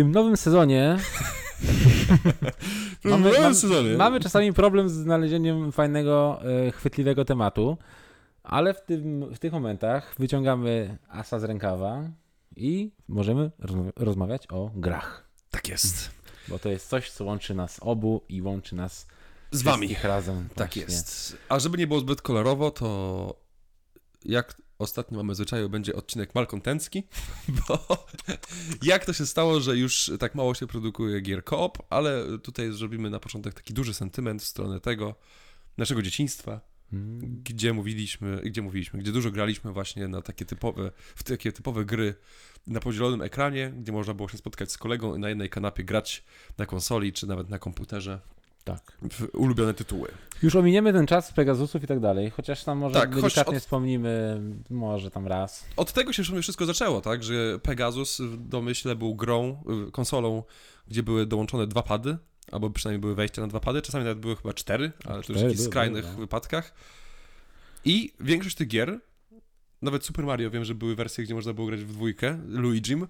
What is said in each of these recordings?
tym nowym sezonie W mamy, nowym mam- sezonie. mamy czasami problem z znalezieniem fajnego, e, chwytliwego tematu, ale w, tym, w tych momentach wyciągamy asa z rękawa i możemy rozma- rozmawiać o grach. Tak jest. Bo to jest coś, co łączy nas obu i łączy nas Z wami. razem. Tak właśnie. jest. A żeby nie było zbyt kolorowo, to jak ostatnio mamy zwyczaju, będzie odcinek malkontencki, bo jak to się stało, że już tak mało się produkuje gier koop, ale tutaj zrobimy na początek taki duży sentyment w stronę tego naszego dzieciństwa, Mm. gdzie mówiliśmy, gdzie mówiliśmy, gdzie dużo graliśmy właśnie na takie typowe, w takie typowe gry na podzielonym ekranie, gdzie można było się spotkać z kolegą i na jednej kanapie grać na konsoli, czy nawet na komputerze Tak. ulubione tytuły. Już ominiemy ten czas Pegasusów i tak dalej, chociaż tam może Tak, delikatnie od- wspomnimy, może tam raz. Od tego się wszystko zaczęło, tak? Że Pegasus w domyśle był grą, y, konsolą, gdzie były dołączone dwa pady, albo przynajmniej były wejścia na dwa pady, czasami nawet były chyba cztery, ale to już w Cztery jakichś skrajnych były, no. wypadkach. I większość tych gier, nawet Super Mario, wiem, że były wersje, gdzie można było grać w dwójkę, Luigi'm,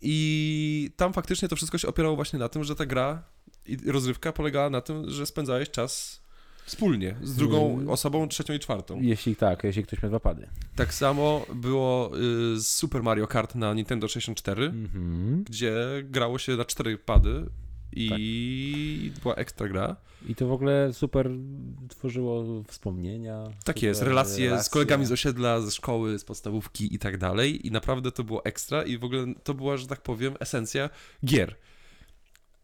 i tam faktycznie to wszystko się opierało właśnie na tym, że ta gra i rozrywka polegała na tym, że spędzałeś czas wspólnie z drugą Mm. osobą, trzecią i czwartą. Jeśli tak, jeśli ktoś miał dwa pady. Tak samo było y, z Super Mario Kart na Nintendo 64, Mhm. gdzie grało się na cztery pady i była ekstra gra. I to w ogóle super tworzyło wspomnienia. Tak jest, relacje, z kolegami z osiedla, ze szkoły, z podstawówki i tak dalej. I naprawdę to było ekstra i w ogóle to była, że tak powiem, esencja gier.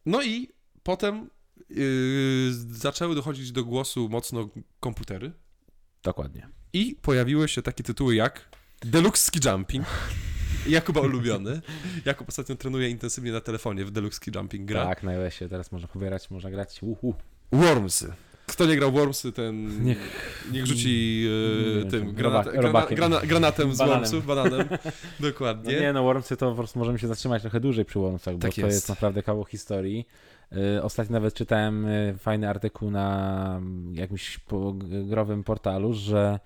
No i potem y, zaczęły dochodzić do głosu mocno komputery Dokładnie. i pojawiły się takie tytuły jak Deluxe Ski Jumping. Jakuba ulubiony. Jakub ostatnio trenuje intensywnie na telefonie w Deluxe Ski Jumping gra. Tak, na iOSie teraz można pobierać, można grać. Uhu. Wormsy. Kto nie grał Wormsy, ten niech, Niech- rzuci e, Nie, tym granat, grana, granatem z Bananem. Wormsów, bananem. No Dokładnie. nie, no Wormsy to po prostu możemy się zatrzymać trochę dłużej przy Wormsach, bo Tak to jest. jest naprawdę kawał historii. Y, Ostatnio nawet czytałem y, fajny artykuł na jakimś growym portalu, że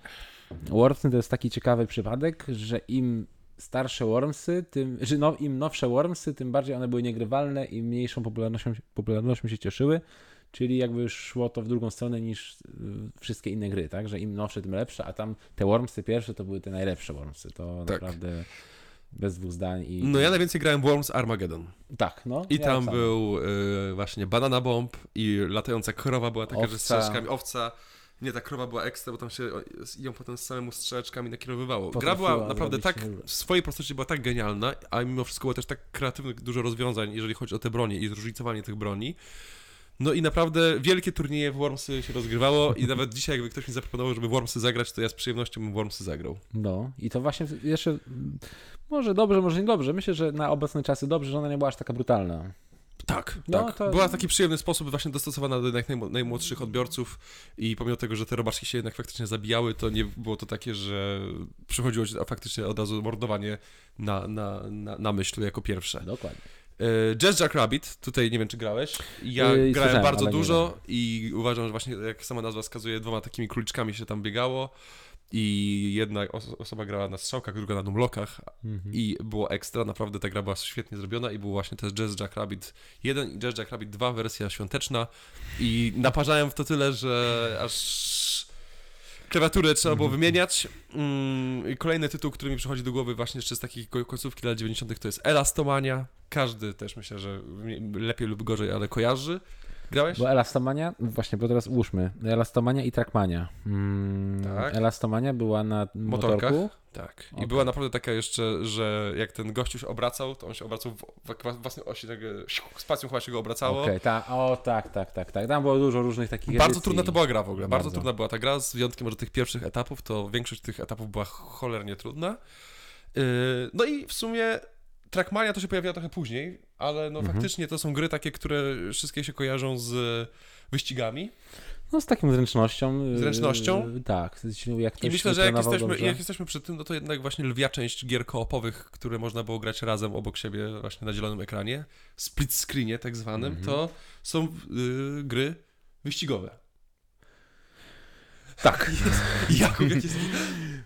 Wormsy to jest taki ciekawy przypadek, że im starsze Wormsy, tym, że no, im nowsze Wormsy, tym bardziej one były niegrywalne i mniejszą popularnością, popularnością się cieszyły. Czyli jakby szło to w drugą stronę niż y, wszystkie inne gry, tak? Że im nowsze, tym lepsze, a tam te Wormsy pierwsze to były te najlepsze Wormsy. To Tak. naprawdę bez dwóch zdań. I, No ja najwięcej grałem w Worms Armageddon. Tak, no. I ja tam tak był e, właśnie banana bomb i latająca krowa była taka, że Owca. strzeczkami owca. Nie, ta krowa była ekstra, bo tam się ją potem z samemu strzeczkami nakierowywało. Gra była naprawdę tak, w swojej prostocie była tak genialna, a mimo wszystko było też tak kreatywnych dużo rozwiązań, jeżeli chodzi o te bronie i zróżnicowanie tych broni. No i naprawdę wielkie turnieje w Wormsy się rozgrywało i nawet dzisiaj jakby ktoś mi zaproponował, żeby Wormsy zagrać, to ja z przyjemnością bym Wormsy zagrał. No i to właśnie jeszcze może dobrze, może niedobrze. Myślę, że na obecne czasy dobrze, że ona nie była aż taka brutalna. Tak, No, tak. to- Była w taki przyjemny sposób właśnie dostosowana do jednak najmłodszych odbiorców i pomimo tego, że te robaczki się jednak faktycznie zabijały, to nie było to takie, że przychodziło faktycznie od razu mordowanie na, na, na, na myśl jako pierwsze. Dokładnie. E, Jazz Jack Rabbit, tutaj nie wiem czy grałeś, ja Yy, grałem bardzo dużo i uważam, że właśnie jak sama nazwa wskazuje, dwoma takimi króliczkami się tam biegało. I jedna os- osoba grała na strzałkach, druga na numlokach Mhm. i było ekstra, naprawdę ta gra była świetnie zrobiona i był właśnie też Jazz Jack Rabbit 1 i Jazz Jack Rabbit 2, wersja świąteczna. I naparzałem w to tyle, że aż klawiaturę trzeba było wymieniać. Mm, kolejny tytuł, który mi przychodzi do głowy właśnie jeszcze z takich ko- końcówki lat 90 to jest Elastomania. Każdy też myślę, że lepiej lub gorzej, ale kojarzy. Grałeś? Bo Elastomania, właśnie, bo teraz ułóżmy. Elastomania i Trackmania. Mm, Tak. Elastomania była na Motorkach? motorku. Tak. I Okej. była naprawdę taka jeszcze, że jak ten gościu się obracał, to on się obracał w, w własnej osi, tak spacją chyba się go obracało. Okej, ta, o tak, tak, tak, tak. Tam było dużo różnych takich Bardzo edycji. trudna to była gra w ogóle. Bardzo, Bardzo. trudna była ta gra, z wyjątkiem może tych pierwszych etapów, to większość tych etapów była cholernie trudna. Yy, No i w sumie Trackmania to się pojawiła trochę później, ale no Mhm. faktycznie to są gry takie, które wszystkie się kojarzą z wyścigami. No z taką zręcznością. Zręcznością? Yy, tak. Jak I myślę, że jak jesteśmy, dobrze. jak jesteśmy przy tym, no to jednak właśnie lwia część gier koopowych, które można było grać razem obok siebie właśnie na zielonym ekranie, split screenie tak zwanym, Mhm. to są yy, gry wyścigowe. Tak. Jakub, jak jest...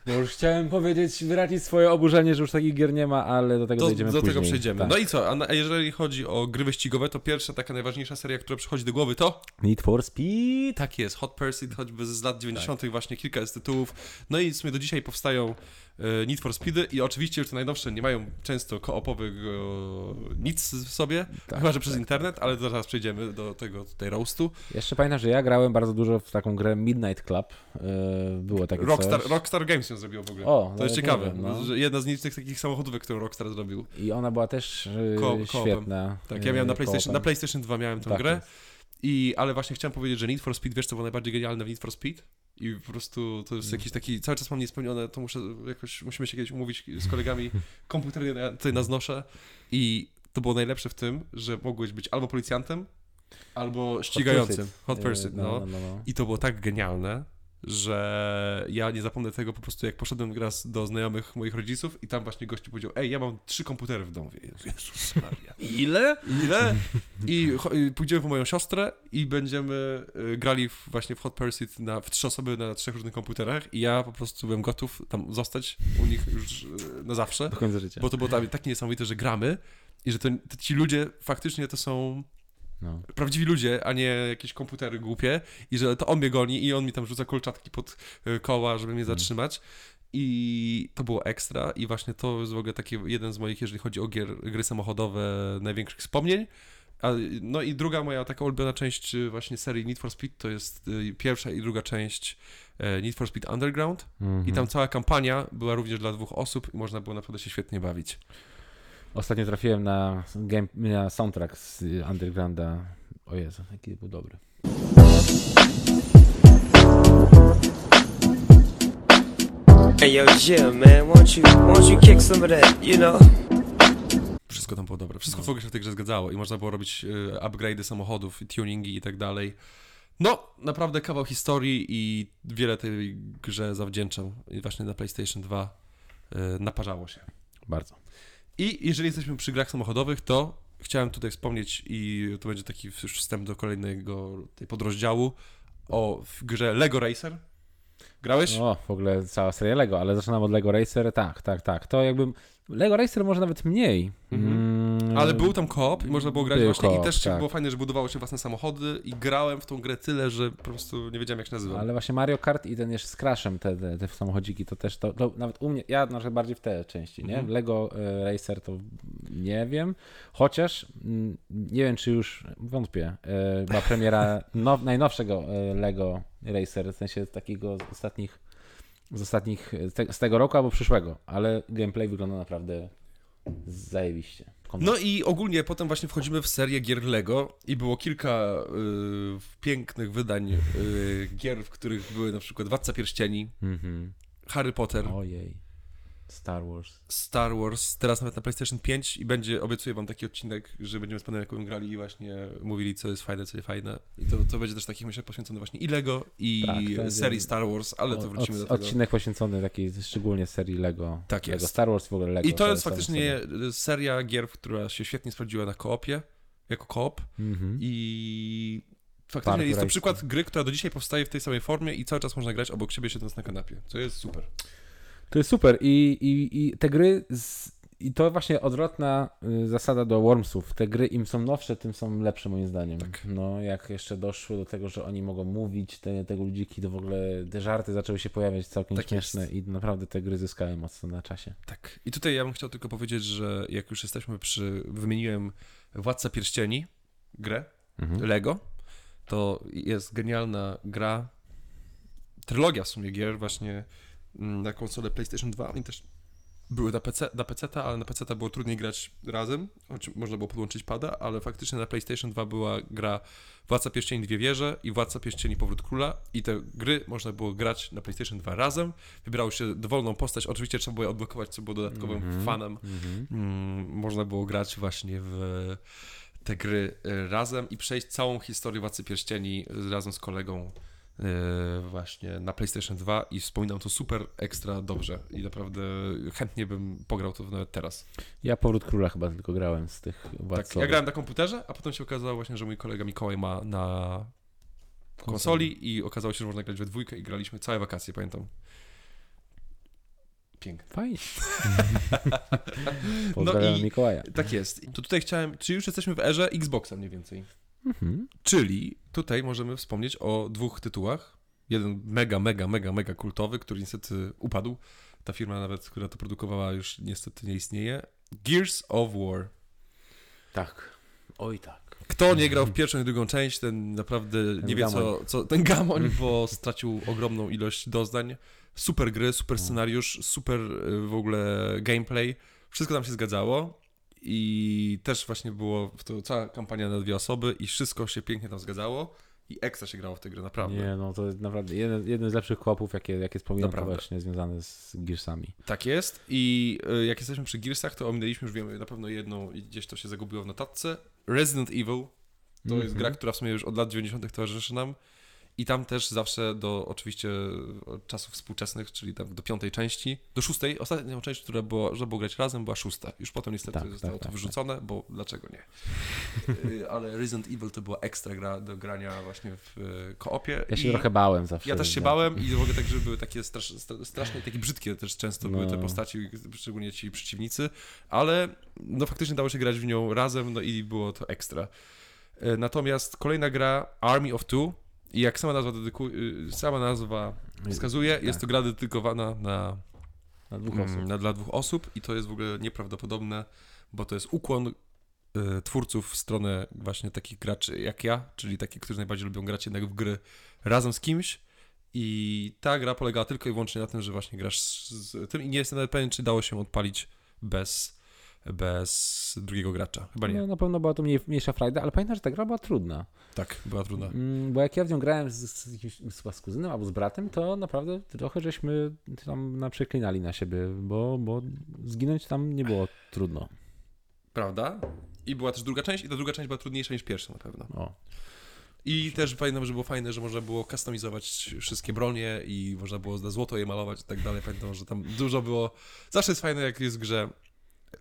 No już chciałem powiedzieć, wyrazić swoje oburzenie, że już takich gier nie ma, ale do tego Do, dojdziemy do później. tego przejdziemy. Tak. No i co? A, jeżeli chodzi o gry wyścigowe, to pierwsza taka najważniejsza seria, która przychodzi do głowy to Need for Speed. Tak jest, Hot Pursuit, choćby z lat 90. właśnie kilka jest tytułów. No i w sumie do dzisiaj powstają e, Need for Speedy i oczywiście już te najnowsze nie mają często koopowych e, nic w sobie, Tak, chyba że przez tak, internet, ale zaraz przejdziemy do tego tutaj roastu. Jeszcze pamiętam, że ja grałem bardzo dużo w taką grę Midnight Club. Yy, było takie Rockstar, coś. Rockstar Games ją zrobiło w ogóle. O, to jest nawet ciekawe, wiem, no. jedna z nielicznych takich samochodówek, którą Rockstar zrobił. I ona była też yy, Ko- świetna. Tak, ja miałem na yy, PlayStation, na PlayStation 2 miałem tę Tak grę, i, ale właśnie chciałem powiedzieć, że Need for Speed, wiesz co było najbardziej genialne w Need for Speed? I po prostu to jest jakiś taki, cały czas mam niespełnione, to muszę jakoś, musimy się kiedyś umówić z kolegami, komputer ja tutaj nas noszę i to było najlepsze w tym, że mogłeś być albo policjantem, albo ścigającym. Hot Yy, Pursuit, no. no, no, no. I to było tak genialne, że ja nie zapomnę tego po prostu, jak poszedłem raz do znajomych moich rodziców i tam właśnie gościu powiedział, ej, ja mam trzy komputery w domu. Jezus Maria. Ile? Ile? I, i pójdziemy po moją siostrę i będziemy y, grali w, właśnie w Hot Pursuit na, w trzy osoby na trzech różnych komputerach i ja po prostu byłem gotów tam zostać u nich już y, na zawsze, Do końca życia. bo to było tam tak niesamowite, że gramy i że to, to ci ludzie faktycznie to są No. prawdziwi ludzie, a nie jakieś komputery głupie i że to on mnie goni i on mi tam rzuca kolczatki pod y, koła, żeby mnie zatrzymać. I to było ekstra i właśnie to jest w ogóle taki jeden z moich, jeżeli chodzi o gier, gry samochodowe, największych wspomnień. A, no i druga moja taka ulubiona część y, właśnie serii Need for Speed to jest y, pierwsza i druga część e, Need for Speed Underground i Mhm. tam cała kampania była również dla dwóch osób i można było naprawdę się świetnie bawić. Ostatnio trafiłem na, game, na soundtrack z Undergrounda. O Jezu, jaki był dobry. Hey yo, Jim, man, won't you won't you kick some of that, you know? Wszystko tam było dobre. Wszystko w ogóle się w tej grze zgadzało i można było robić y, upgrade'y samochodów, i tuningi i tak dalej. No, naprawdę kawał historii i wiele tej grze zawdzięczam. I właśnie na PlayStation 2 y, naparzało się. Bardzo. I jeżeli jesteśmy przy grach samochodowych, to chciałem tutaj wspomnieć i to będzie taki już wstęp do kolejnego tej podrozdziału o grze Lego Racer. Grałeś? O, w ogóle cała seria Lego, ale zaczynam od Lego Racer. Tak, tak, tak. To jakbym. Lego Racer może nawet mniej. Mhm. Ale był tam koop i można było grać Był właśnie i też tak. było fajne, że budowało się własne samochody i grałem w tą grę tyle, że po prostu nie wiedziałem jak się nazywa. Ale właśnie Mario Kart i ten jeszcze z Crashem, te, te, te samochodziki, to też to, to nawet u mnie, ja na przykład bardziej w te części, nie? Mhm. Lego e, Racer to nie wiem, chociaż mm, nie wiem, czy już, wątpię, e, była premiera now, najnowszego e, Lego Racer, w sensie takiego z ostatnich, z ostatnich, te, z tego roku albo przyszłego, ale gameplay wygląda naprawdę zajebiście. No i ogólnie potem właśnie wchodzimy w serię gier Lego i było kilka y, pięknych wydań y, gier, w których były na przykład Władca Pierścieni, Mhm. Harry Potter, Ojej. Star Wars. Star Wars, teraz nawet na PlayStation 5 i będzie, obiecuję wam taki odcinek, że będziemy z panem Jakubem grali i właśnie mówili, co jest fajne, co nie fajne. I to, to będzie też taki, myślę, poświęcony właśnie i Lego, i Tak, serii Star Wars, ale to wrócimy od, do tego. Odcinek poświęcony takiej szczególnie serii Lego. Tak Lego jest. Star Wars w ogóle Lego. I to jest faktycznie sobie. seria gier, która się świetnie sprawdziła na koopie, jako koop. Mhm. I faktycznie Park jest to przykład gry, która do dzisiaj powstaje w tej samej formie i cały czas można grać obok siebie siedząc na kanapie, co jest super. To jest super i, i, i te gry z, i to właśnie odwrotna y, zasada do Wormsów. Te gry im są nowsze, tym są lepsze moim zdaniem. Tak. No jak jeszcze doszło do tego, że oni mogą mówić, te, te ludziki, to w ogóle te żarty zaczęły się pojawiać całkiem Tak śmieszne jest. i naprawdę te gry zyskały mocno na czasie. Tak. I tutaj ja bym chciał tylko powiedzieć, że jak już jesteśmy przy... Wymieniłem Władca Pierścieni, grę, Mhm. Lego, to jest genialna gra, trylogia w sumie gier właśnie na konsolę PlayStation 2. Oni też były na PC, na PC, ale na PC było trudniej grać razem, czym można było podłączyć pada, ale faktycznie na PlayStation 2 była gra Władca Pierścieni Dwie Wieże i Władca Pierścieni Powrót Króla i te gry można było grać na PlayStation 2 razem. Wybrało się dowolną postać, oczywiście trzeba było je odblokować, co było dodatkowym Mhm. fanem Mhm. mm, można było grać właśnie w te gry y, razem i przejść całą historię Władcy Pierścieni y, razem z kolegą właśnie na PlayStation 2 i wspominam to super ekstra dobrze i naprawdę chętnie bym pograł to nawet teraz. Ja Powrót Króla chyba tylko grałem z tych Tak, władcowych. ja grałem na komputerze, a potem się okazało właśnie, że mój kolega Mikołaj ma na konsoli i okazało się, że można grać we dwójkę i graliśmy całe wakacje, pamiętam. Piękne. Fajnie. Pozdrawiam No i- Mikołaja. Tak jest. To tutaj chciałem, czyli już jesteśmy w erze Xboxa mniej więcej. Mhm. Czyli tutaj możemy wspomnieć o dwóch tytułach. Jeden mega, mega, mega, mega kultowy, który niestety upadł. Ta firma nawet, która to produkowała już niestety nie istnieje. Gears of War. Tak. Oj tak. Kto nie grał w pierwszą i drugą część, ten naprawdę nie wie co, gamoń. co... Ten gamoń, bo stracił ogromną ilość doznań. Super gry, super scenariusz, super y, w ogóle gameplay. Wszystko tam się zgadzało. I też właśnie było w to cała kampania na dwie osoby i wszystko się pięknie tam zgadzało. I ekstra się grało w tę grę, naprawdę. Nie, no to jest naprawdę jeden, jeden z lepszych kłopów, jakie, jakie wspominam, to Naprawdę. właśnie związane z Gearsami. Tak jest. I y, jak jesteśmy przy Gearsach, to ominęliśmy już wiemy na pewno jedną i gdzieś to się zagubiło w notatce. Resident Evil to jest Mhm. gra, która w sumie już od lat 90. towarzyszy nam. I tam też zawsze do oczywiście czasów współczesnych, czyli tam do piątej części, do szóstej, ostatnią część, która była, żeby było grać razem, była szósta. Już potem niestety Tak, zostało tak, to tak, wyrzucone, bo dlaczego nie? Y, Ale Resident Evil to była ekstra gra do grania właśnie w y, koopie. Ja się i... trochę bałem zawsze. Ja też się bałem i w ogóle tak, że były takie strasz, stra- straszne takie brzydkie też często były te No. postaci, szczególnie ci przeciwnicy, ale no faktycznie dało się grać w nią razem, no i było to ekstra. E, Natomiast kolejna gra Army of Two i jak sama nazwa, dedyku- y, sama nazwa wskazuje, jest Tak. to gra dedykowana na, Na dwóch mm, osób. na, dla dwóch osób i to jest w ogóle nieprawdopodobne, bo to jest ukłon y, twórców w stronę właśnie takich graczy jak ja, czyli takich, którzy najbardziej lubią grać jednak w gry razem z kimś. I ta gra polegała tylko i wyłącznie na tym, że właśnie grasz z, z tym i nie jestem nawet pewien, czy dało się odpalić bez, bez drugiego gracza. Chyba nie. No, na pewno była to mniej, mniejsza frajda, ale pamiętam, że ta gra była trudna. Tak, była trudna. Mm, Bo jak ja w nią grałem z, z, jakimś, z kuzynem albo z bratem, to naprawdę trochę żeśmy tam na przeklinali na siebie, bo, bo zginąć tam nie było trudno. Prawda? I była też druga część i ta druga część była trudniejsza niż pierwsza na pewno. O. I też pamiętam, że było fajne, że można było kustomizować wszystkie bronie i można było na złoto je malować i tak dalej. Pamiętam, że tam dużo było. Zawsze jest fajne, jak jest w grze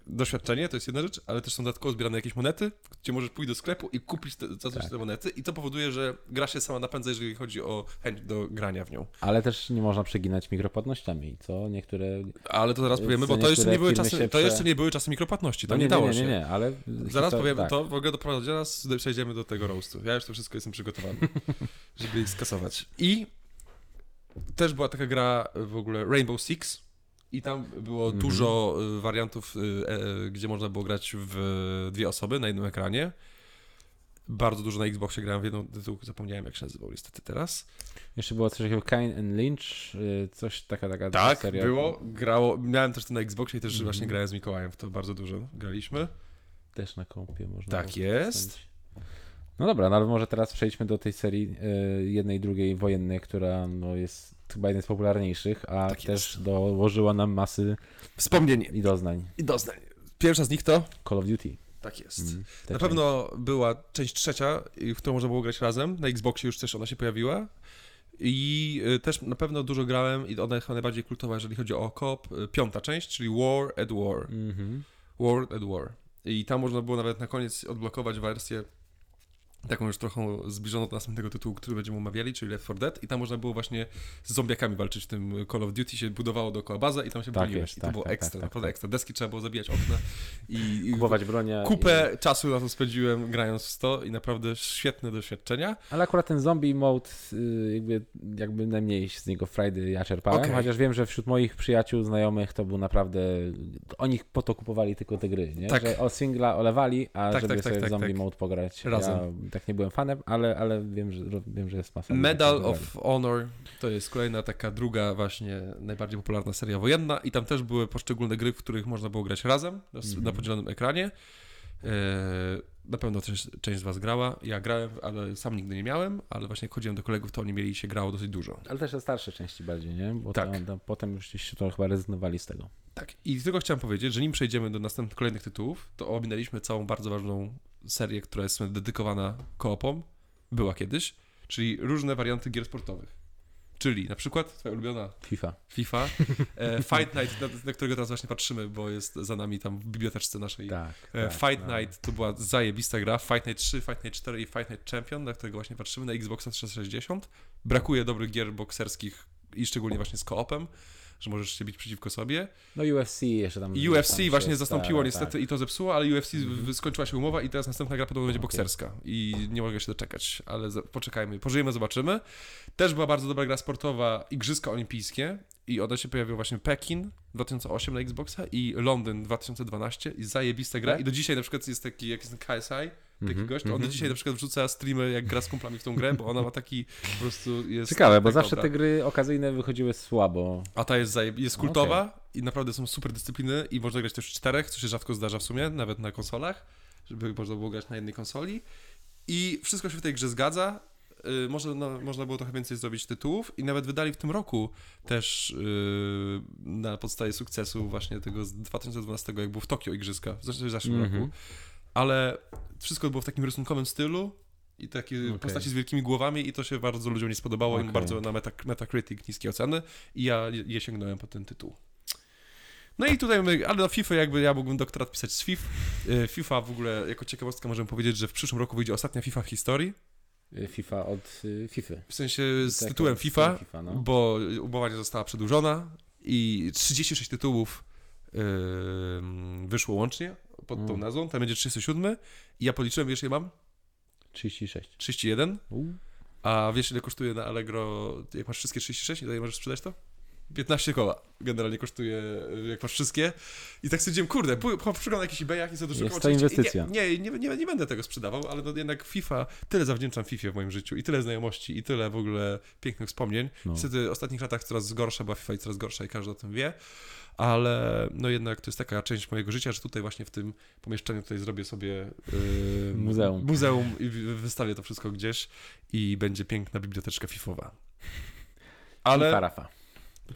doświadczenie, to jest jedna rzecz, ale też są dodatkowo zbierane jakieś monety, gdzie możesz pójść do sklepu i kupić te, za coś Tak. te monety i to powoduje, że gra się sama napędza, jeżeli chodzi o chęć do grania w nią. Ale też nie można przeginać mikropłatnościami, co niektóre... Ale to zaraz powiemy, bo to jeszcze nie były czasy, się to prze- jeszcze nie były czasy mikropłatności, to No nie, nie, dało nie, się. nie, nie, ale... Zaraz powiemy tak. to, w ogóle doprowadzi nas, przejdziemy do tego roastu. Ja już to wszystko jestem przygotowany, żeby ich skasować. I też była taka gra w ogóle Rainbow Six i tam było Mhm. dużo y, wariantów, y, e, gdzie można było grać w dwie osoby na jednym ekranie. Bardzo dużo na Xboxie grałem w jedną tytuł, zapomniałem jak się nazywał niestety teraz. Jeszcze było coś takiego Kane and Lynch, y, coś taka, taka Tak, seria. było, grało, miałem też to na Xboxie i też Mhm. właśnie grałem z Mikołajem, w to bardzo dużo graliśmy. Też na kompie można Tak jest. No dobra, no ale może teraz przejdźmy do tej serii jednej, drugiej wojennej, która no, jest chyba jeden z popularniejszych, a Tak też dołożyła nam masy Wspomnień i doznań. i doznań. Pierwsza z nich to? Call of Duty. Tak jest. Mm, Na pewno była część trzecia, w którą można było grać razem. Na Xboxie już też ona się pojawiła. I y, też na pewno dużo grałem i ona jest chyba najbardziej kultowa, jeżeli chodzi o koop. y, Piąta część, czyli War at War. Mhm. War at War. I tam można było nawet na koniec odblokować wersję taką już trochę zbliżoną do następnego tytułu, który będziemy omawiali, czyli Left 4 Dead i tam można było właśnie z zombiakami walczyć w tym Call of Duty, się budowało dookoła bazę i tam się Tak broniłeś. jest, I to tak, było tak, ekstra, tak, tak, naprawdę tak. ekstra. Deski trzeba było zabijać okna i, i Kupować bronia. Kupę I... czasu na to spędziłem grając w 100 i naprawdę świetne doświadczenia. Ale akurat ten zombie mode, y, jakby, jakby najmniej z niego frajdy ja czerpałem, Okej. chociaż wiem, że wśród moich przyjaciół, znajomych to był naprawdę, oni po to kupowali tylko te gry, nie? Tak. Że o singla olewali, a Tak, żeby tak, tak, sobie tak, zombie tak. mode pograć. Razem. Ja tak nie byłem fanem, ale, ale wiem, że, wiem, że jest masa. Medal of Honor to jest kolejna taka druga właśnie najbardziej popularna seria wojenna i tam też były poszczególne gry, w których można było grać razem na, Mhm. na podzielonym ekranie. Eee, na pewno też część z was grała. Ja grałem, ale sam nigdy nie miałem, ale właśnie jak chodziłem do kolegów, to oni mieli i się grało dosyć dużo. Ale też te starsze części bardziej, nie? Bo Tak. tam, tam, potem już gdzieś to chyba rezygnowali z tego. Tak. I tylko chciałem powiedzieć, że nim przejdziemy do następnych kolejnych tytułów, to ominęliśmy całą bardzo ważną serię, która jest dedykowana koopom. Była kiedyś, czyli różne warianty gier sportowych. Czyli na przykład twoja ulubiona FIFA. FIFA, e, Fight Night, na, na którego teraz właśnie patrzymy, bo jest za nami tam w biblioteczce naszej. Tak. E, tak, Fight no. Night to była zajebista gra. Fight Night 3, Fight Night 4 i Fight Night Champion, na którego właśnie patrzymy na Xboxa 360. Brakuje dobrych gier bokserskich i szczególnie właśnie z koopem. Że możesz się bić przeciwko sobie. No UFC jeszcze tam. UFC tam właśnie zastąpiło niestety tak. Mhm. i to zepsuło, ale UFC w- skończyła się umowa i teraz następna gra podobno będzie Okej. bokserska. I nie mogę się doczekać, ale za- poczekajmy, pożyjemy, zobaczymy. Też była bardzo dobra gra sportowa, Igrzyska Olimpijskie i one się pojawiły właśnie Pekin 2008 na Xboxa i Londyn 2012 i zajebista gra Tak? i do dzisiaj na przykład jest taki, jak jest ten KSI, taki Mhm, gość, to on do mhm. dzisiaj na przykład wrzuca streamy, jak gra z kumplami w tą grę, bo ona ma taki po prostu jest... Ciekawe, bo tak zawsze dobra. te gry okazyjne wychodziły słabo. A ta jest, zajeb... jest kultowa i naprawdę są super dyscypliny i można grać też w czterech, co się rzadko zdarza w sumie, nawet na konsolach, żeby można było grać na jednej konsoli. I wszystko się w tej grze zgadza. Yy, może, no, można było trochę więcej zrobić tytułów i nawet wydali w tym roku też yy, na podstawie sukcesu właśnie tego z 2012, jak był w Tokio Igrzyska, w zesz- w zeszłym Mhm. roku. Ale wszystko było w takim rysunkowym stylu i takie Okej. postaci z wielkimi głowami i to się bardzo ludziom nie spodobało, im Okej. bardzo na Meta, Metacritic niskie oceny i ja je sięgnąłem po ten tytuł. No i tutaj ale na FIFA jakby ja mógłbym doktorat pisać z FIFA. Y, FIFA w ogóle, jako ciekawostka możemy powiedzieć, że w przyszłym roku wyjdzie ostatnia FIFA w historii, Y, FIFA od y, FIFA. w sensie z Tak, tytułem FIFA, FIFA no. bo umowa nie została przedłużona i 36 tytułów ym, wyszło łącznie pod tą Mm. nazwą, tam będzie 37 i ja policzyłem, wiesz ile mam? 36. 31, U. a wiesz ile kosztuje na Allegro, jak masz wszystkie 36 i dalej możesz sprzedać to? 15 koła generalnie kosztuje, jak masz wszystkie. I tak stwierdziłem, kurde, pó- po- przeglądam jakiś eBayach i za dużo Jest to inwestycja. Nie, nie, nie, nie będę tego sprzedawał, ale no jednak FIFA, tyle zawdzięczam FIFA w moim życiu i tyle znajomości i tyle w ogóle pięknych wspomnień. No. Niestety w ostatnich latach coraz gorsza była FIFA i coraz gorsza i każdy o tym wie, ale no jednak to jest taka część mojego życia, że tutaj właśnie w tym pomieszczeniu tutaj zrobię sobie yy, Muzeum. muzeum i wy- wystawię to wszystko gdzieś i będzie piękna biblioteczka FIFowa. Ale FIFA Rafa.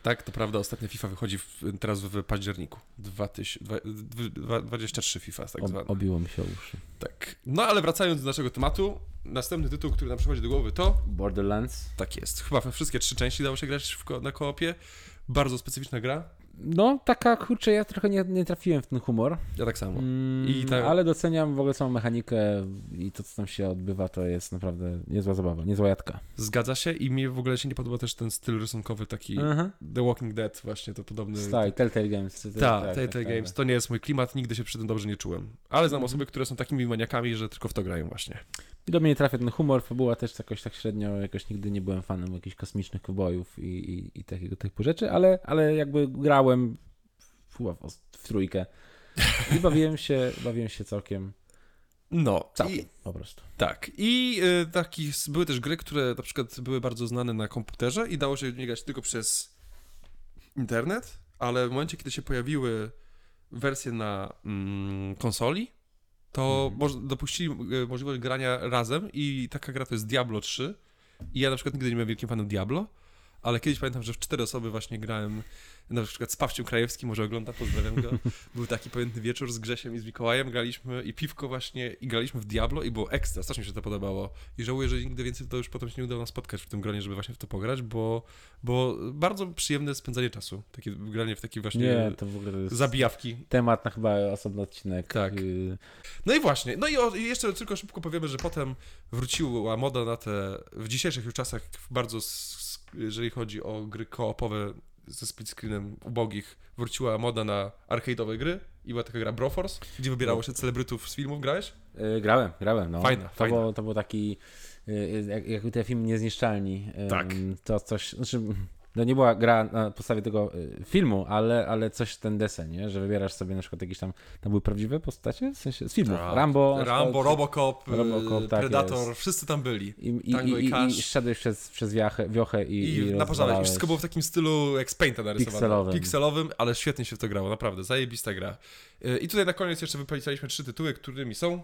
tak, to prawda, ostatnia FIFA wychodzi w, teraz w październiku. 2023 FIFA, tak Ob, zwana. obiło mi się o uszy. Tak. No ale wracając do naszego tematu, następny tytuł, który nam przychodzi do głowy to Borderlands. tak jest. Chyba we wszystkie trzy części dało się grać w na koopie. Bardzo specyficzna gra. No, taka kurczę, ja trochę nie, nie trafiłem w ten humor. Ja tak samo. Mm, I tak- Ale doceniam w ogóle samą mechanikę i to, co tam się odbywa, to jest naprawdę niezła zabawa, niezła jadka. Zgadza się i mi w ogóle się nie podoba też ten styl rysunkowy taki Aha. The Walking Dead właśnie, to podobny... Style, Telltale Games. Tak, tak, Telltale Games. To nie jest mój klimat, nigdy się przy tym dobrze nie czułem. Ale znam Mhm. osoby, które są takimi maniakami, że tylko w to grają właśnie. I do mnie nie trafia ten humor, fabuła też jakoś tak średnio, jakoś nigdy nie byłem fanem jakichś kosmicznych kowbojów i, i, i takiego typu rzeczy, ale, ale jakby grałem w, w, w trójkę i bawiłem się, bawiłem się całkiem, No, całkiem i, po prostu. tak. I y, taki, były też gry, które na przykład były bardzo znane na komputerze i dało się nie grać tylko przez internet, ale w momencie, kiedy się pojawiły wersje na mm, konsoli, to Mhm. dopuścili y, możliwość grania razem i taka gra to jest Diablo 3. I ja na przykład nigdy nie byłem wielkim fanem Diablo, ale kiedyś pamiętam, że w cztery osoby właśnie grałem na przykład z Pawciem Krajewskim, może ogląda, pozdrawiam go. Był taki pamiętny wieczór z Grzesiem i z Mikołajem, graliśmy i piwko właśnie, i graliśmy w Diablo i było ekstra, strasznie mi się to podobało. I żałuję, że nigdy więcej to już potem się nie udało nam spotkać w tym gronie, żeby właśnie w to pograć, bo, bo bardzo przyjemne spędzanie czasu. Takie granie w takie właśnie Nie, to w ogóle to jest zabijawki. temat na chyba osobny odcinek. Tak. Y, No i właśnie, no i, o, i jeszcze tylko szybko powiemy, że potem wróciła moda na te, w dzisiejszych już czasach bardzo, jeżeli chodzi o gry koopowe ze split screenem ubogich, wróciła moda na arcade'owe gry i była taka gra Broforce, gdzie wybierało się celebrytów z filmów, grałeś? y, grałem, grałem, no. Fajna, to, fajna. Było, to był taki, y, jak, jak te filmy Niezniszczalni. Tak. To coś, znaczy, no nie była gra na podstawie tego y, filmu, ale, ale coś ten desen, nie? Że wybierasz sobie na przykład jakieś tam, tam były prawdziwe postacie? W sensie z filmów. Tak. Rambo. Rambo, przykład. Robocop, Robocop, y, tak Predator, jest. wszyscy tam byli. I, i, Tango i i, i, Cash. i szedłeś przez, przez wiachę, wiochę i, I, i naparzałeś. I wszystko było w takim stylu jak z Painta narysowane. Pikselowym. Pikselowym, ale świetnie się w to grało, naprawdę. Zajebista gra. Y, I tutaj na koniec jeszcze wypowiedzieliśmy trzy tytuły, którymi są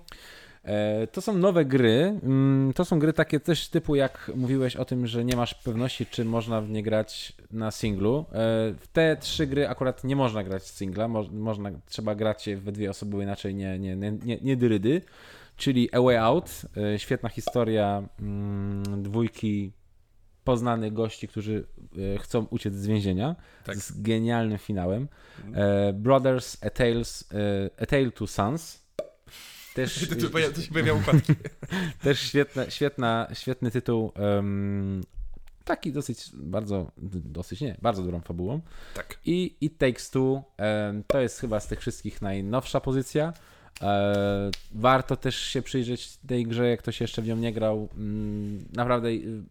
To są nowe gry. Mm, To są gry takie też typu, jak mówiłeś o tym, że nie masz pewności, czy można w nie grać na singlu. E, W te trzy gry akurat nie można grać z singla. Mo- Można, trzeba grać je we dwie osoby, bo inaczej nie, nie, nie, nie, nie dyrydy. Czyli A Way Out. e, Świetna historia mm, dwójki poznanych gości, którzy e, chcą uciec z więzienia. Tak. Z genialnym finałem. E, Brothers, A, Tales, e, A Tale to Sons. Też, To, to, to się pojawiają układki. też świetna, świetna, świetny tytuł. em, taki dosyć, bardzo, dosyć nie, bardzo dobrą fabułą. Tak. I It Takes Two em, to jest chyba z tych wszystkich najnowsza pozycja. E, warto też się przyjrzeć tej grze, jak ktoś jeszcze w nią nie grał. Mm, naprawdę, y,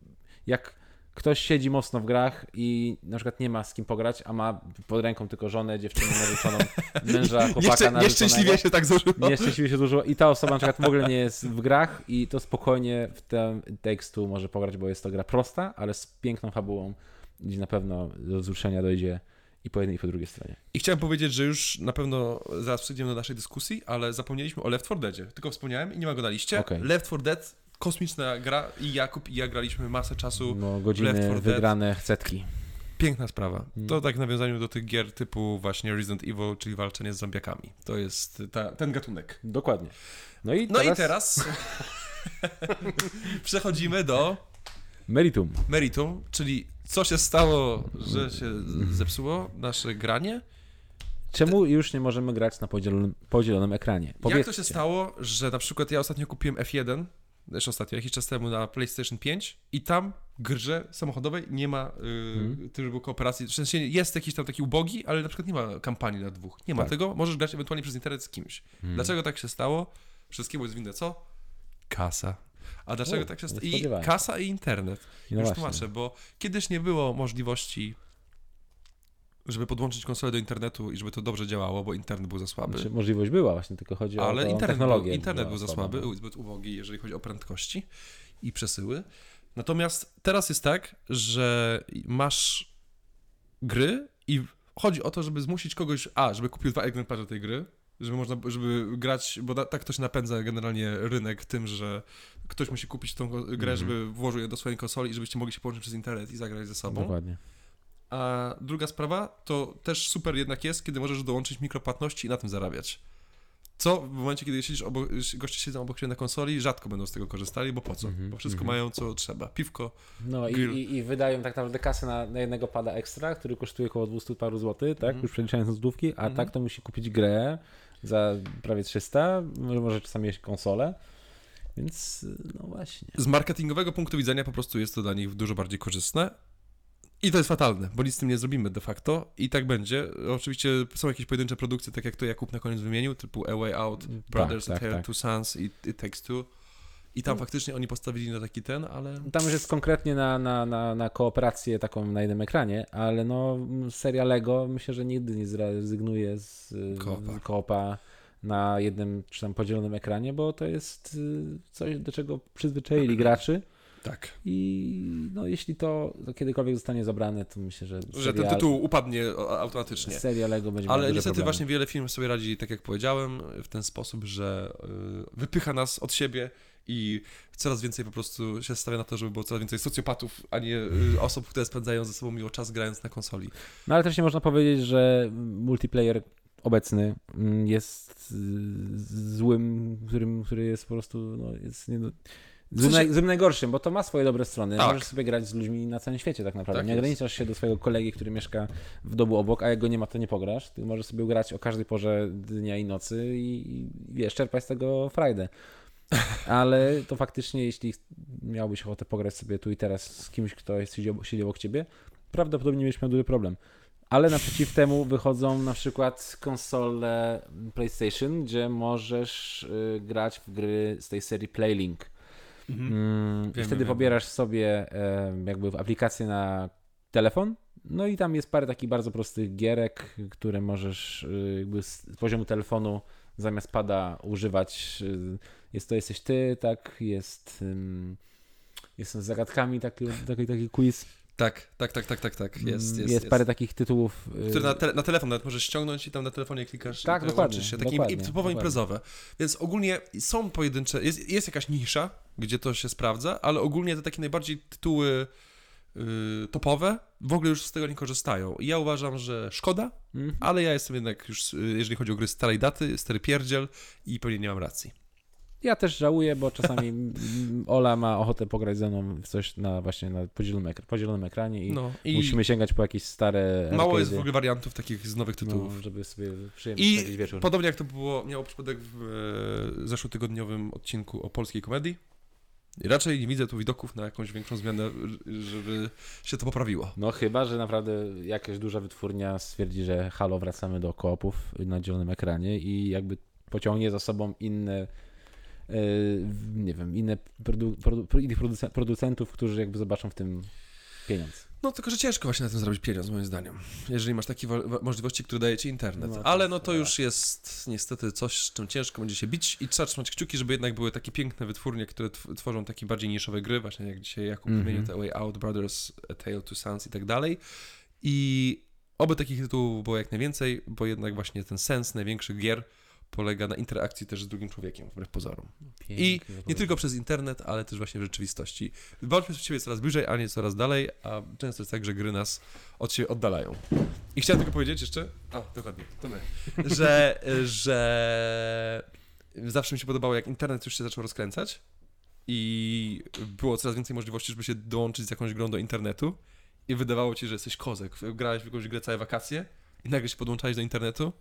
jak ktoś siedzi mocno w grach i na przykład nie ma z kim pograć, a ma pod ręką tylko żonę, dziewczynę narzeczoną, męża, chłopaka Nieszczę, narzeczonego. nieszczęśliwie się tak złożyło. Nieszczęśliwie się dużo i ta osoba na przykład w ogóle nie jest w grach i to spokojnie w ten tekstu może pograć, bo jest to gra prosta, ale z piękną fabułą, gdzie na pewno do wzruszenia dojdzie i po jednej i po drugiej stronie. I chciałem powiedzieć, że już na pewno zaraz przejdziemy do naszej dyskusji, ale zapomnieliśmy o Left 4 Deadzie. Tylko wspomniałem i nie ma go na liście. Okej. Left 4 Dead, kosmiczna gra i Jakub i ja graliśmy masę czasu. No, godziny 4 Dead. wygrane setki. Piękna sprawa. Mm. To tak w nawiązaniu do tych gier typu właśnie Resident Evil, czyli walczenie z zombiakami. To jest ta, ten gatunek. Dokładnie. No i No teraz, i teraz przechodzimy do meritum. meritum, czyli co się stało, że się zepsuło nasze granie. Czemu już nie możemy grać na podzielonym, podzielonym ekranie? Jak to Powiedzcie. się stało, że na przykład ja ostatnio kupiłem F1, też ostatnio, jakiś czas temu na PlayStation 5 i tam grze samochodowej nie ma yy, trybu kooperacji. W sensie jest jakiś tam taki ubogi, ale na przykład nie ma kampanii dla dwóch. Nie ma Tak. tego, możesz grać ewentualnie przez internet z kimś. Hmm. Dlaczego tak się stało? Wszystkiemu jest winne co? Kasa. A dlaczego O, tak się stało? I kasa i internet. No Już właśnie. tłumaczę, bo kiedyś nie było możliwości, żeby podłączyć konsolę do internetu i żeby to dobrze działało, bo internet był za słaby. Znaczy, możliwość była właśnie, tylko chodzi Ale o internet, był, technologię. internet była był za słaby, no. zbyt ubogi, jeżeli chodzi o prędkości i przesyły. Natomiast teraz jest tak, że masz gry i chodzi o to, żeby zmusić kogoś, a, żeby kupił dwa egzemplarze tej gry, żeby można, żeby grać, bo tak to się napędza generalnie rynek tym, że ktoś musi kupić tą grę, Mhm. żeby włożył je do swojej konsoli i żebyście mogli się połączyć przez internet i zagrać ze sobą. Dokładnie. A druga sprawa, to też super jednak jest, kiedy możesz dołączyć mikropłatności i na tym zarabiać. Co w momencie, kiedy siedzisz obok, goście siedzą obok siebie na konsoli, rzadko będą z tego korzystali, bo po co? Mhm, Bo wszystko mhm. mają co trzeba. Piwko. No i, Grill. i, i wydają tak naprawdę kasę na, na jednego pada ekstra, który kosztuje około 200 paru złotych, tak? Mhm. Już przeliczając złotówki, a Mhm. tak to musi kupić grę za prawie 300, może, czasami mieć konsolę. Więc no właśnie. Z marketingowego punktu widzenia po prostu jest to dla nich dużo bardziej korzystne. I to jest fatalne, bo nic z tym nie zrobimy de facto i tak będzie. Oczywiście są jakieś pojedyncze produkcje, tak jak to Jakub na koniec wymienił, typu A Way Out, Brothers tak, and Tale, tak. Two Sons i It Takes Two. I tam No. faktycznie oni postawili na taki ten, ale... Tam już jest konkretnie na, na, na, na kooperację taką na jednym ekranie, ale no seria Lego myślę, że nigdy nie zrezygnuje z Koopa. koopa na jednym czy tam podzielonym ekranie, bo to jest y, coś, do czego przyzwyczaili graczy Tak. i no jeśli to, to kiedykolwiek zostanie zabrane, to myślę, że Że ten serial- tytuł upadnie automatycznie. seria Lego będzie Ale niestety problemy. właśnie wiele firm sobie radzi, tak jak powiedziałem, w ten sposób, że y, wypycha nas od siebie i coraz więcej po prostu się stawia na to, żeby było coraz więcej socjopatów, a nie y, osób, które spędzają ze sobą miło czas grając na konsoli. No ale też nie można powiedzieć, że multiplayer obecny mm, jest y, złym, którym, który jest po prostu no, jest nie, złym, naj, złym najgorszym, bo to ma swoje dobre strony. Tak. Możesz sobie grać z ludźmi na całym świecie tak naprawdę. Tak nie jest. ograniczasz się do swojego kolegi, który mieszka w domu obok, a jak go nie ma, to nie pograsz. Ty możesz sobie grać o każdej porze dnia i nocy i, i wiesz, czerpać z tego frajdę. Ale to faktycznie, jeśli miałbyś ochotę pograć sobie tu i teraz z kimś, kto jest, siedzi obok, siedzi obok ciebie, prawdopodobnie miał duży problem. Ale naprzeciw temu wychodzą na przykład konsole PlayStation, gdzie możesz y, grać w gry z tej serii Playlink. Mm, I Wiem, wtedy pobierasz sobie jakby w aplikację na telefon, no i tam jest parę takich bardzo prostych gierek, które możesz y, jakby z poziomu telefonu zamiast pada używać. y, Jest to jesteś ty, tak, jest jest z zagadkami taki, taki, taki quiz. Tak, tak, tak, tak, tak, tak. Jest, Mm, jest, jest. parę takich tytułów. y, Które na, tele, na telefon nawet możesz ściągnąć i tam na telefonie klikasz Tak, i dokładnie, się. Takie dokładnie, typowo dokładnie. imprezowe. Więc ogólnie są pojedyncze, jest, jest jakaś nisza, gdzie to się sprawdza, ale ogólnie te takie najbardziej tytuły yy, topowe w ogóle już z tego nie korzystają. I ja uważam, że szkoda, Mhm. ale ja jestem jednak już, yy, jeżeli chodzi o gry starej daty, stary pierdziel i pewnie nie mam racji. Ja też żałuję, bo czasami mm, Ola ma ochotę pograć ze mną w coś na właśnie na podzielonym, podzielonym ekranie i, No i musimy sięgać po jakieś stare mało jest w ogóle wariantów takich z nowych tytułów. no, żeby sobie przyjemnie I wieczór. podobnie jak to było, miało przypadek w e, zeszłotygodniowym odcinku o polskiej komedii, Raczej nie widzę tu widoków na jakąś większą zmianę, żeby się to poprawiło. No chyba, że naprawdę jakaś duża wytwórnia stwierdzi, że halo, wracamy do koopów na dzielonym ekranie i jakby pociągnie za sobą inne e, nie wiem, inne produ, produ, producentów, którzy jakby zobaczą w tym pieniądz. No tylko, że ciężko właśnie na tym zrobić pieniądz, moim zdaniem. Jeżeli masz takie wo- wo- możliwości, które daje ci internet. No, Ale tak, no to tak. już jest niestety coś, z czym ciężko będzie się bić i trzeba trzymać kciuki, żeby jednak były takie piękne wytwórnie, które tw- tworzą takie bardziej niszowe gry, właśnie jak dzisiaj Jakub Mhm. wymienił te Way Out, Brothers, A Tale to Sons i tak dalej. I oby takich tytułów było jak najwięcej, bo jednak właśnie ten sens największych gier polega na interakcji też z drugim człowiekiem, wbrew pozorom. I nie tylko przez internet, ale też właśnie w rzeczywistości. Walczmy z siebie coraz bliżej, a nie coraz dalej, a często jest tak, że gry nas od siebie oddalają. I chciałem tylko powiedzieć jeszcze, a dokładnie, to my, że, że zawsze mi się podobało, jak internet już się zaczął rozkręcać i było coraz więcej możliwości, żeby się dołączyć z jakąś grą do internetu i wydawało ci, że jesteś kozek. Grałeś w jakąś grę całe wakacje i nagle się podłączałeś do internetu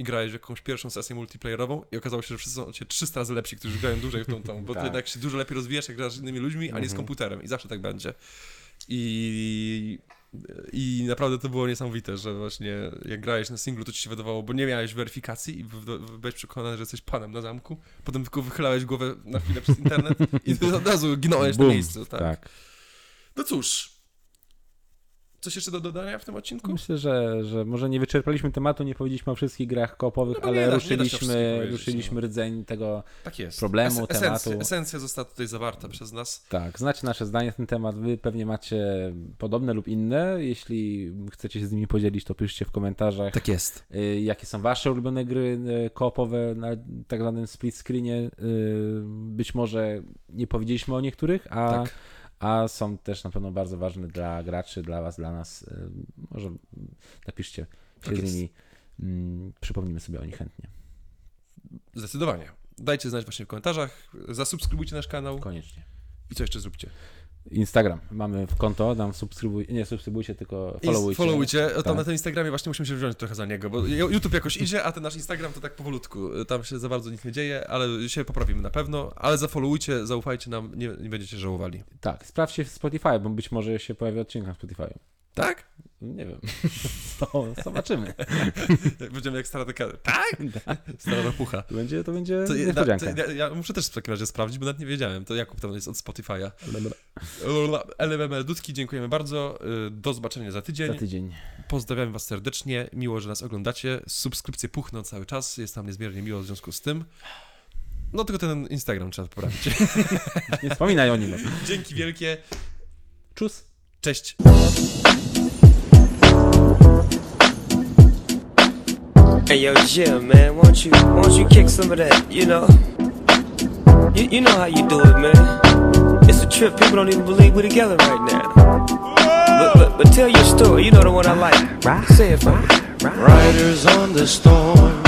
i grałeś w jakąś pierwszą sesję multiplayerową i okazało się, że wszyscy są ciebie 300 razy lepsi, którzy grają dłużej w tą, tą bo ty Tak. jednak się dużo lepiej rozwijasz, jak grasz z innymi ludźmi, a nie z Mhm. komputerem i zawsze tak będzie. I, I naprawdę to było niesamowite, że właśnie jak grałeś na singlu, to ci się wydawało, bo nie miałeś weryfikacji i byłeś przekonany, że jesteś panem na zamku, potem tylko wychylałeś głowę na chwilę przez internet i ty od razu ginąłeś na Bum. miejscu. Tak. tak. No cóż, coś jeszcze do dodania w tym odcinku? Myślę, że, że może nie wyczerpaliśmy tematu, nie powiedzieliśmy o wszystkich grach koopowych, No ale da- ruszyliśmy, ruszyliśmy no. rdzeń tego. Tak jest. Problemu, esencja, tematu. esencja została tutaj zawarta przez nas. Tak, znacie nasze zdanie na ten temat. Wy pewnie macie podobne lub inne. Jeśli chcecie się z nimi podzielić, to piszcie w komentarzach, Tak jest. y, jakie są wasze ulubione gry y, koopowe na tak zwanym split screenie. Y, Być może nie powiedzieliśmy o niektórych, a, Tak. A są też na pewno bardzo ważne dla graczy, dla was, dla nas. Y, Może napiszcie się Tak z nimi. Mm, Przypomnimy sobie o nich chętnie. Zdecydowanie. Dajcie znać właśnie w komentarzach, zasubskrybujcie nasz kanał Koniecznie. i co jeszcze zróbcie. Instagram. Mamy w konto, tam subskrybuj, nie subskrybujcie, tylko followujcie. Followujcie. Tam Tak. na tym Instagramie właśnie musimy się wziąć trochę za niego, bo YouTube jakoś idzie, a ten nasz Instagram to tak powolutku. Tam się za bardzo nic nie dzieje, ale się poprawimy na pewno. Ale zafollowujcie, zaufajcie nam, nie, nie będziecie żałowali. Tak, sprawdźcie w Spotify, bo być może się pojawi odcinek na Spotify. Tak? Nie wiem. To zobaczymy. Będziemy jak stara taka. Tak? Stara ropucha. To będzie, to będzie To, ja, niespodzianka. ja, ja muszę też w takim razie sprawdzić, bo nawet nie wiedziałem. To Jakub tam jest od Spotify'a. LML Dudki, dziękujemy bardzo. Y, Do zobaczenia za tydzień. Za tydzień. Pozdrawiam Was serdecznie. Miło, że nas oglądacie. Subskrypcje puchną cały czas. Jest nam niezmiernie miło w związku z tym. No tylko ten Instagram trzeba poprawić. Nie wspominaj o nim. Dzięki wielkie. Czus. Cześć. Hey yo, Jim, man, won't you, won't you kick some of that? You know, you, you know how you do it, man. It's a trip. People don't even believe we're together right now. But, but, but tell your story. You know the one I like. Say it for me. Riders on the storm